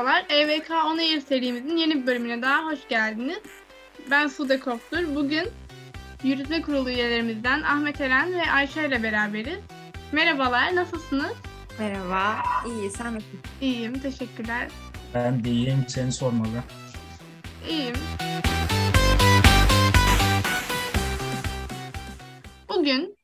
Merhabalar, EVK On Air serimizin yeni bir bölümüne daha hoş geldiniz. Ben Sude Koptur. Bugün yürütme kurulu üyelerimizden Ahmet Eren ve Ayşe ile beraberiz. Merhabalar, nasılsınız? Merhaba, iyi. Sen nasılsın? İyiyim, teşekkürler. Ben de iyiyim, seni sormalı. İyiyim. Bugün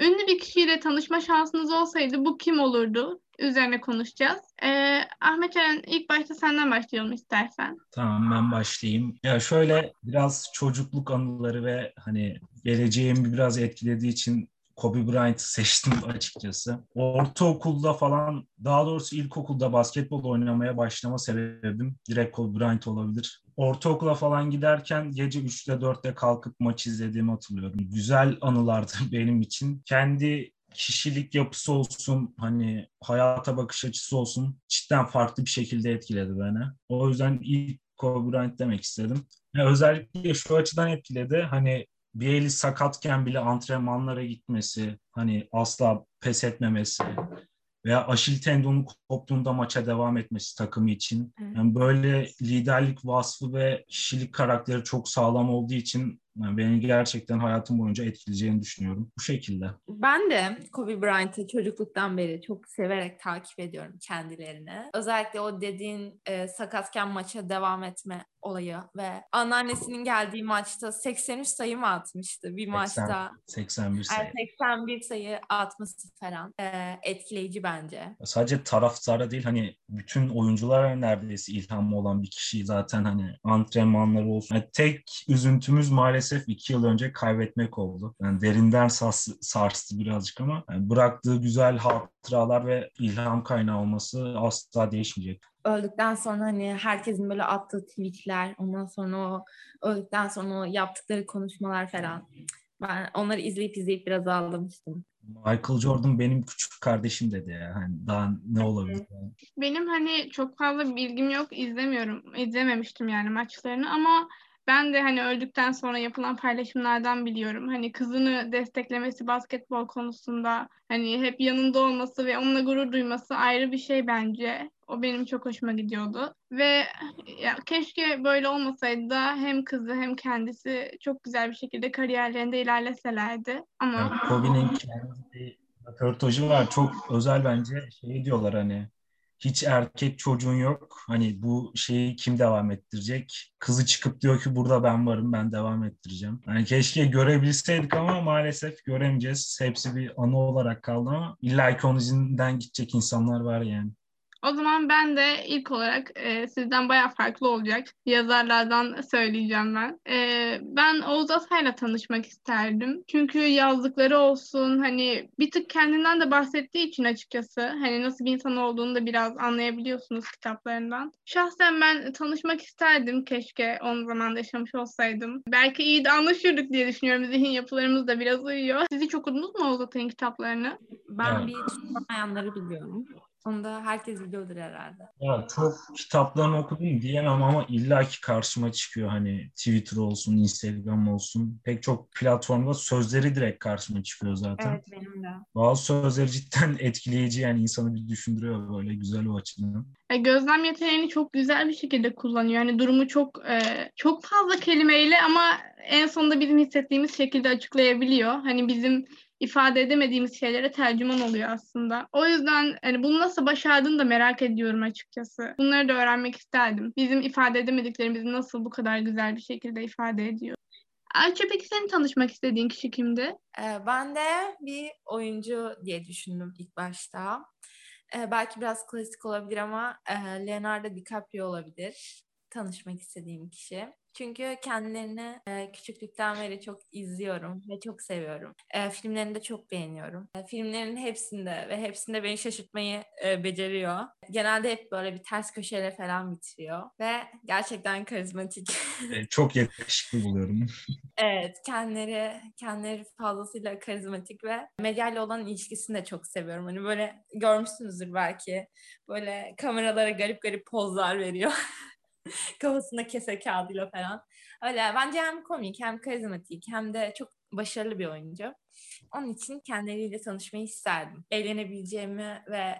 ünlü bir kişiyle tanışma şansınız olsaydı bu kim olurdu? Üzerine konuşacağız. Ee, Ahmet Eren ilk başta senden başlayalım istersen. Tamam ben başlayayım. Ya şöyle biraz çocukluk anıları ve hani geleceğimi biraz etkilediği için Kobe Bryant'ı seçtim açıkçası. Ortaokulda falan daha doğrusu ilkokulda basketbol oynamaya başlama sebebim direkt Kobe Bryant olabilir. Ortaokula falan giderken gece 3'te 4'te kalkıp maç izlediğimi hatırlıyorum. Güzel anılardı benim için. Kendi kişilik yapısı olsun, hani hayata bakış açısı olsun cidden farklı bir şekilde etkiledi beni. O yüzden ilk Kobe Bryant demek istedim. Ya özellikle şu açıdan etkiledi. Hani bir eli sakatken bile antrenmanlara gitmesi, hani asla pes etmemesi veya aşil tendonu koptuğunda maça devam etmesi takımı için. Yani böyle liderlik vasfı ve kişilik karakteri çok sağlam olduğu için yani beni gerçekten hayatım boyunca etkileyeceğini düşünüyorum. Bu şekilde. Ben de Kobe Bryant'ı çocukluktan beri çok severek takip ediyorum kendilerini. Özellikle o dediğin e, sakatken maça devam etme olayı ve anneannesinin geldiği maçta 83 sayı mı atmıştı bir 80, maçta? 81 sayı. Yani 81 sayı atması falan e, etkileyici bence. Sadece taraftara değil hani bütün oyunculara neredeyse ilhamı olan bir kişi zaten hani antrenmanları olsun. Yani tek üzüntümüz maalesef iki yıl önce kaybetmek oldu. Yani derinden sarstı, sarstı birazcık ama yani bıraktığı güzel hatıralar ve ilham kaynağı olması asla değişmeyecek. Öldükten sonra hani herkesin böyle attığı tweetler, ondan sonra o öldükten sonra o yaptıkları konuşmalar falan. Ben onları izleyip izleyip biraz ağlamıştım. Michael Jordan benim küçük kardeşim dedi ya. Hani daha ne olabilir? Yani. Benim hani çok fazla bilgim yok, izlemiyorum, izlememiştim yani maçlarını ama ben de hani öldükten sonra yapılan paylaşımlardan biliyorum. Hani kızını desteklemesi basketbol konusunda hani hep yanında olması ve onunla gurur duyması ayrı bir şey bence. O benim çok hoşuma gidiyordu. Ve ya keşke böyle olmasaydı da hem kızı hem kendisi çok güzel bir şekilde kariyerlerinde ilerleselerdi. Ama Yani Kobe'nin kendi röportajı var. Çok özel bence. Şey diyorlar hani hiç erkek çocuğun yok. Hani bu şeyi kim devam ettirecek? Kızı çıkıp diyor ki burada ben varım ben devam ettireceğim. Yani keşke görebilseydik ama maalesef göremeyeceğiz. Hepsi bir anı olarak kaldı ama illa ki onun izinden gidecek insanlar var yani. O zaman ben de ilk olarak e, sizden bayağı farklı olacak yazarlardan söyleyeceğim ben. E, ben Oğuz Atay'la tanışmak isterdim. Çünkü yazdıkları olsun hani bir tık kendinden de bahsettiği için açıkçası hani nasıl bir insan olduğunu da biraz anlayabiliyorsunuz kitaplarından. Şahsen ben tanışmak isterdim keşke onun zamanda yaşamış olsaydım. Belki iyi de anlaşırdık diye düşünüyorum. Zihin yapılarımız da biraz uyuyor. Siz hiç okudunuz mu Oğuz Atay'ın kitaplarını? Ben Evet. bir tutamayanları biliyorum. Onu da herkes biliyordur herhalde. Ya çok kitaplarını okudum diyemem ama illaki karşıma çıkıyor hani Twitter olsun, Instagram olsun. Pek çok platformda sözleri direkt karşıma çıkıyor zaten. Evet benim de. Bazı sözleri cidden etkileyici yani insanı bir düşündürüyor böyle güzel o açıdan. E, gözlem yeteneğini çok güzel bir şekilde kullanıyor. Yani durumu çok e, çok fazla kelimeyle ama en sonunda bizim hissettiğimiz şekilde açıklayabiliyor. Hani bizim ifade edemediğimiz şeylere tercüman oluyor aslında. O yüzden hani bunu nasıl başardığını da merak ediyorum açıkçası. Bunları da öğrenmek isterdim. Bizim ifade edemediklerimizi nasıl bu kadar güzel bir şekilde ifade ediyor. Ayça peki senin tanışmak istediğin kişi kimdi? Ee, ben de bir oyuncu diye düşündüm ilk başta. Ee, belki biraz klasik olabilir ama e, Leonardo DiCaprio olabilir. Tanışmak istediğim kişi. Çünkü kendilerini e, küçüklükten beri çok izliyorum ve çok seviyorum. E, filmlerini de çok beğeniyorum. E, filmlerin hepsinde ve hepsinde beni şaşırtmayı e, beceriyor. Genelde hep böyle bir ters köşeyle falan bitiriyor. Ve gerçekten karizmatik. E, Çok yakışıklı buluyorum. Evet, kendileri kendileri fazlasıyla karizmatik ve medyayla olan ilişkisini de çok seviyorum. Hani böyle görmüşsünüzdür belki. Böyle kameralara garip garip pozlar veriyor. Kafasında kese kağıdıyla falan. Öyle bence hem komik hem karizmatik hem de çok başarılı bir oyuncu. Onun için kendileriyle tanışmayı isterdim. Eğlenebileceğimi ve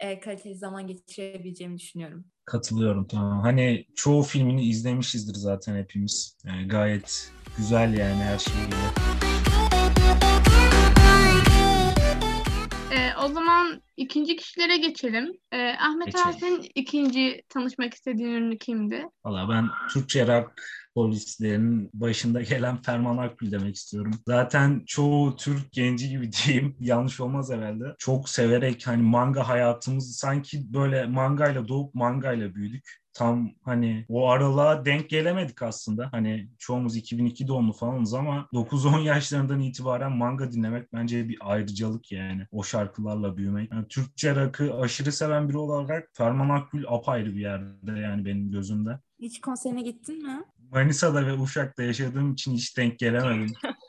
e, kaliteli zaman geçirebileceğimi düşünüyorum. Katılıyorum tamam. Hani çoğu filmini izlemişizdir zaten hepimiz. Yani gayet güzel yani her şeyi. O zaman ikinci kişilere geçelim. Ee, Ahmet Geçelim. İkinci tanışmak istediğin ünlü kimdi? Valla ben Türkçe rock polislerinin başında gelen Ferman Akgül demek istiyorum. Zaten çoğu Türk genci gibi diyeyim yanlış olmaz herhalde. Çok severek hani manga hayatımızı sanki böyle mangayla doğup mangayla büyüdük. Tam hani o aralığa denk gelemedik aslında. Hani çoğumuz 2002 doğumlu falanız ama 9-10 yaşlarından itibaren manga dinlemek bence bir ayrıcalık yani. O şarkılarla büyümek. Yani Türkçe rock'ı aşırı seven biri olarak Ferman Akgül apayrı bir yerde yani benim gözümde. Hiç konserine gittin mi? Manisa'da ve Uşak'ta yaşadığım için hiç denk gelemedim.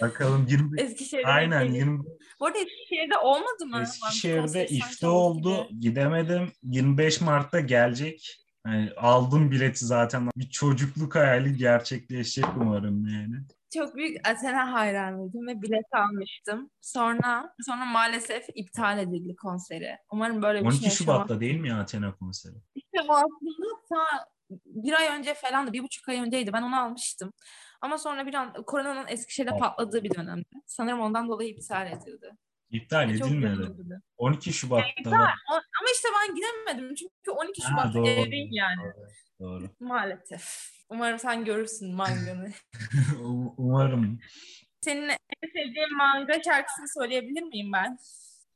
Bakalım 20 Eskişehir'de Aynen denk geldi. 20 Bu arada Eskişehir'de olmadı mı? Eskişehir'de ifte oldu gibi. Gidemedim. 25 Mart'ta gelecek. Yani aldım bileti zaten. Bir çocukluk hayali gerçekleşecek umarım yani. Çok büyük Athena hayranıydım ve bilet almıştım. Sonra sonra maalesef iptal edildi konseri. Umarım böyle bir 12 şey yaşamam. Şubat'ta değil mi Athena konseri? İşte o aslında ta bir ay önce falan da bir buçuk ay önceydi. Ben onu almıştım. Ama sonra bir an koronanın Eskişehir'de Evet. patladığı bir dönemde. Sanırım ondan dolayı iptal edildi. İptal edilmedi. üzüldüm. 12 Şubat'ta İptal. da. Ama işte ben gidemedim. Çünkü 12 Ha, Şubat'ta doğru. evdeyim yani. Doğru. Maalesef. Umarım sen görürsün manganı. U- Umarım. Senin en sevdiğin manga şarkısını söyleyebilir miyim ben?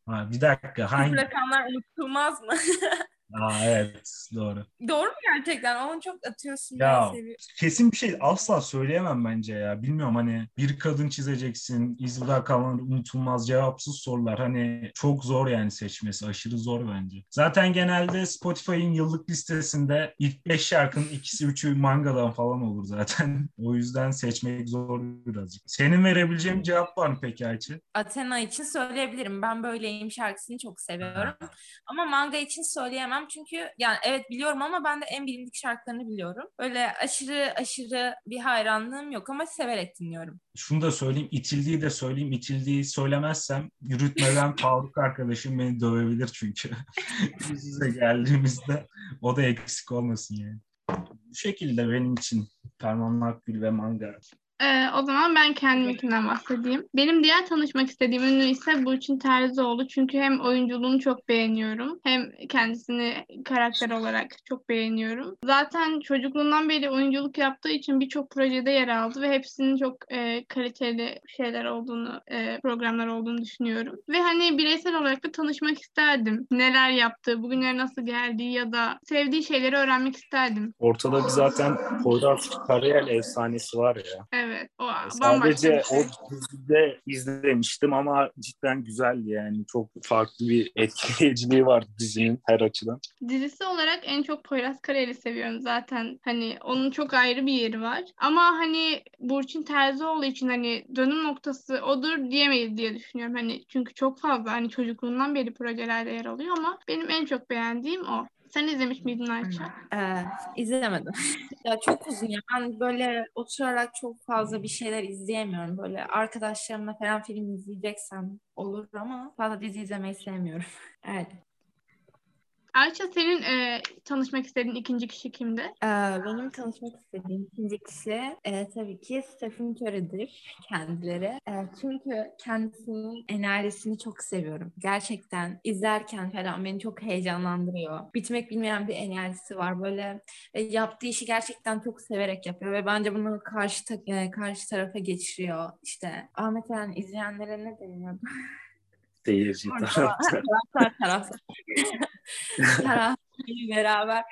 Ha, bir dakika. Hangi? Rakamlar unutulmaz mı? Aa, evet doğru. Doğru mu gerçekten? Onu çok atıyorsun. Ya, ben seviyorum. Kesin bir şey asla söyleyemem bence ya. Bilmiyorum hani bir kadın çizeceksin, iz bırakanlar unutulmaz cevapsız sorular. Hani çok zor yani seçmesi. Aşırı zor bence. Zaten genelde Spotify'ın yıllık listesinde ilk 5 şarkının ikisi üçü mangadan falan olur zaten. o yüzden seçmek zor birazcık. Senin verebileceğin cevap var mı peki Ayçi? Athena için söyleyebilirim. Ben böyleyim şarkısını çok seviyorum. Ama manga için söyleyemem çünkü yani evet biliyorum ama ben de en bilindik şarkılarını biliyorum. Öyle aşırı aşırı bir hayranlığım yok ama severek dinliyorum. Şunu da söyleyeyim, itildiği de söyleyeyim. İtildiği söylemezsem yürütmeden Faruk arkadaşım beni dövebilir çünkü. Yüz yüze geldiğimizde o da eksik olmasın yani. Bu şekilde benim için Ferman Akgül ve Manga. Ee, o zaman ben kendiminkinden bahsedeyim. Benim diğer tanışmak istediğim ünlü ise Burçin Terzioğlu. Çünkü hem oyunculuğunu çok beğeniyorum hem kendisini karakter olarak çok beğeniyorum. Zaten çocukluğundan beri oyunculuk yaptığı için birçok projede yer aldı ve hepsinin çok e, kaliteli şeyler olduğunu, e, programlar olduğunu düşünüyorum. Ve hani bireysel olarak da tanışmak isterdim. Neler yaptığı, bugünlere nasıl geldiği ya da sevdiği şeyleri öğrenmek isterdim. Ortada bir zaten Poyraz Karayel efsanesi var ya. Evet, o bambaşka Sadece bir şey. o dizide izlemiştim ama cidden güzeldi yani. Çok farklı bir etkileyiciliği var dizinin her açıdan. Dizisi olarak en çok Poyraz Karayel'i seviyorum zaten. Hani onun çok ayrı bir yeri var. Ama hani Burçin Terzioğlu için hani dönüm noktası odur diyemeyiz diye düşünüyorum. Hani çünkü çok fazla hani çocukluğundan beri projelerde yer alıyor ama benim en çok beğendiğim o. Sen izlemiş miydin Ayça? Ee, izlemedim. ya çok uzun ya. Ben böyle oturarak çok fazla bir şeyler izleyemiyorum. Böyle arkadaşlarımla falan film izleyeceksem olur ama fazla dizi izlemeyi sevmiyorum. Evet. Ayça senin e, tanışmak istediğin ikinci kişi kimdi? Ee, benim tanışmak istediğim ikinci kişi e, tabii ki Stephen Curry'dir kendileri. E, çünkü kendisinin enerjisini çok seviyorum. Gerçekten izlerken falan beni çok heyecanlandırıyor. Bitmek bilmeyen bir enerjisi var. Böyle e, yaptığı işi gerçekten çok severek yapıyor ve bence bunu karşı ta- e, karşı tarafa geçiriyor. İşte Ahmet Eren izleyenlere ne っていう字と。beraber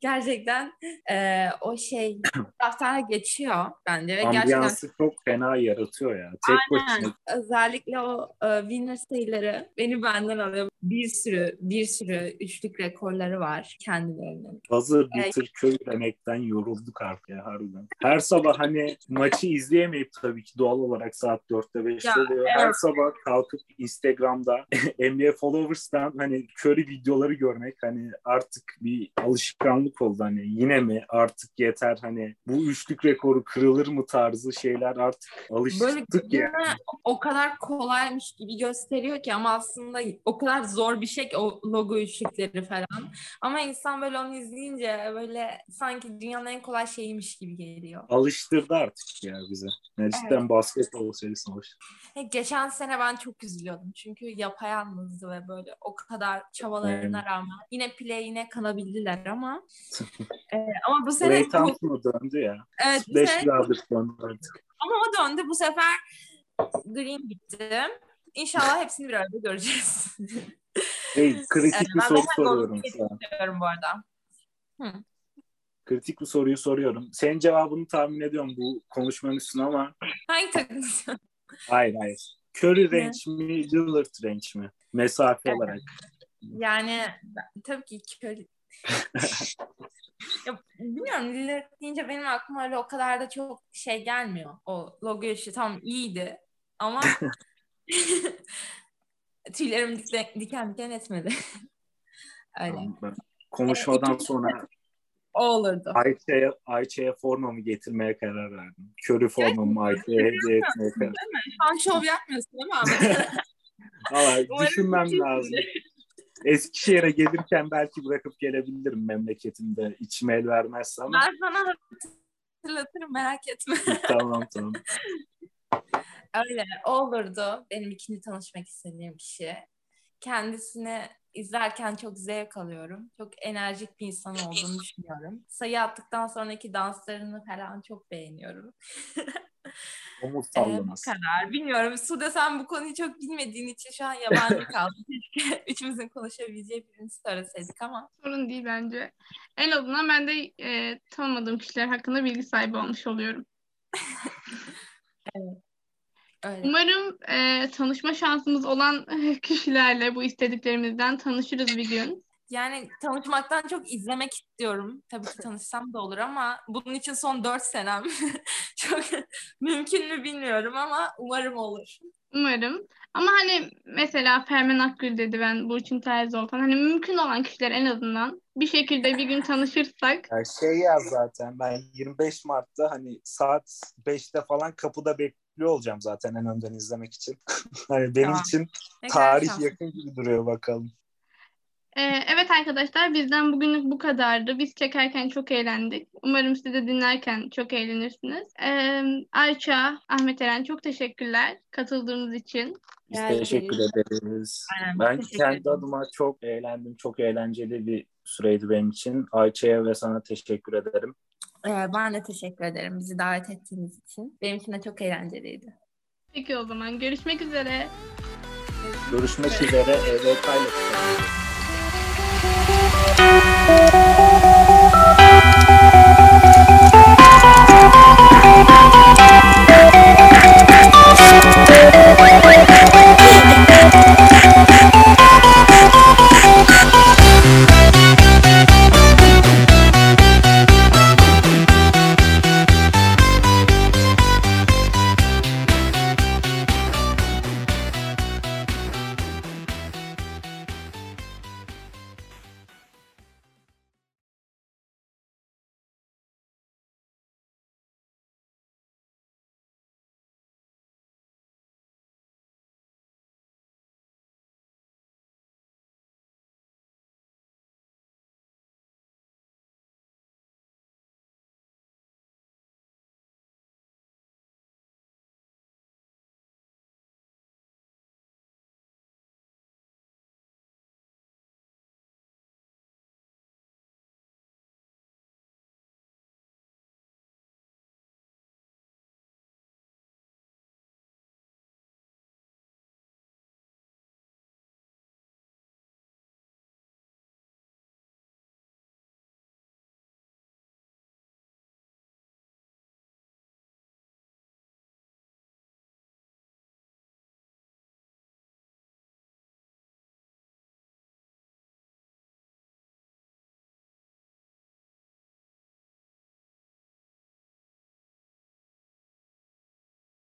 gerçekten e, o şey taraftara geçiyor bence ve gerçekten Ambiyansı çok fena yaratıyor ya. Tek Aynen. başına özellikle o e, winner sayıları beni benden alıyor. Bir sürü bir sürü üçlük rekorları var kendilerinin. buzzer Evet. beater köy demekten yorulduk artık ya harbiden. Her sabah hani maçı izleyemeyip tabii ki doğal olarak saat 4'te 5'te Ya, oluyor. Her evet. sabah kalkıp Instagram'da NBA Followers'tan hani Curry videoları görmek hani artık artık bir alışkanlık oldu hani yine mi artık yeter hani bu üçlük rekoru kırılır mı tarzı şeyler artık Böyle alıştık yani. gözüne o kadar kolaymış gibi gösteriyor ki ama aslında o kadar zor bir şey ki o logo üçlükleri falan. Ama insan böyle onu izleyince böyle sanki dünyanın en kolay şeyiymiş gibi geliyor. Alıştırdı artık ya bize. Yani cidden basketbol serisine alıştırdı. E, Geçen sene ben çok üzülüyordum. Çünkü yapayalnızdı ve böyle o kadar çabalarına rağmen yine play'ine kalabildiler ama e, ama bu sene Ray döndü ya. evet, Beş sene- döndü artık. ama o döndü bu sefer Green gitti. İnşallah hepsini bir arada göreceğiz. Hey, kritik Evet, bir ben soru soruyorum. Diyorum bu arada. Kritik bir soruyu soruyorum. Senin cevabını tahmin ediyorum bu konuşmanın üstüne ama Hangi takım? hayır hayır. Curry range mi, Lillard range mi? Mesafe Evet. olarak. Yani tabii ki Curry. ya, bilmiyorum Lillard deyince benim aklıma öyle o kadar da çok şey gelmiyor. O logo işi tam iyiydi ama tüylerim diken diken, etmedi. Öyle. Ben konuşmadan sonra O olurdu. Ayça'ya, Ayça'ya formamı getirmeye karar verdim. Curry formamı Ayça'ya hediye etmeye karar verdim. Şu an şov yapmıyorsun değil mi? Ama Umarım düşünmem lazım. değil. Eskişehir'e gelirken belki bırakıp gelebilirim memleketimde. İçime el vermezse ama Ben sana hatırlatırım merak etme. tamam tamam. Öyle olurdu benim ikinci tanışmak istediğim kişi. Kendisini izlerken çok zevk alıyorum. Çok enerjik bir insan olduğunu düşünüyorum. Sayı attıktan sonraki danslarını falan çok beğeniyorum. Omuz Ee, bu sallaması. kadar. Bilmiyorum. Sude sen bu konuyu çok bilmediğin için şu an yabancı kaldın. Keşke üçümüzün konuşabileceği birini söyleseydik ama. Sorun değil bence. En azından ben de e, tanımadığım kişiler hakkında bilgi sahibi olmuş oluyorum. Öyle. Umarım e, tanışma şansımız olan kişilerle bu istediklerimizden tanışırız bir gün. Yani tanışmaktan çok izlemek istiyorum. Tabii ki tanışsam da olur ama bunun için son dört senem çok mümkün mü bilmiyorum ama umarım olur. Umarım. Ama hani mesela Ferman Akgül dedi ben Burçin Terzi falan. Hani mümkün olan kişiler en azından bir şekilde bir gün tanışırsak Yani şey yaz zaten ben 25 Mart'ta hani saat 5'te falan kapıda bekliyor olacağım zaten en önden izlemek için. hani benim Tamam. için tarih yakın gibi duruyor bakalım. Ee, evet arkadaşlar bizden bugünlük bu kadardı. Biz çekerken çok eğlendik. Umarım siz de dinlerken çok eğlenirsiniz. Ee, Ayça, Ahmet Eren çok teşekkürler katıldığınız için. Biz teşekkür ederiz. ederiz. Aynen, Ben teşekkür kendi ederim. adıma çok eğlendim. Çok eğlenceli bir süreydi benim için. Ayça'ya ve sana teşekkür ederim. Ee, ben de teşekkür ederim bizi davet ettiğiniz için. Benim için de çok eğlenceliydi. Peki o zaman görüşmek üzere. Görüşmek üzere. Evet, üzere.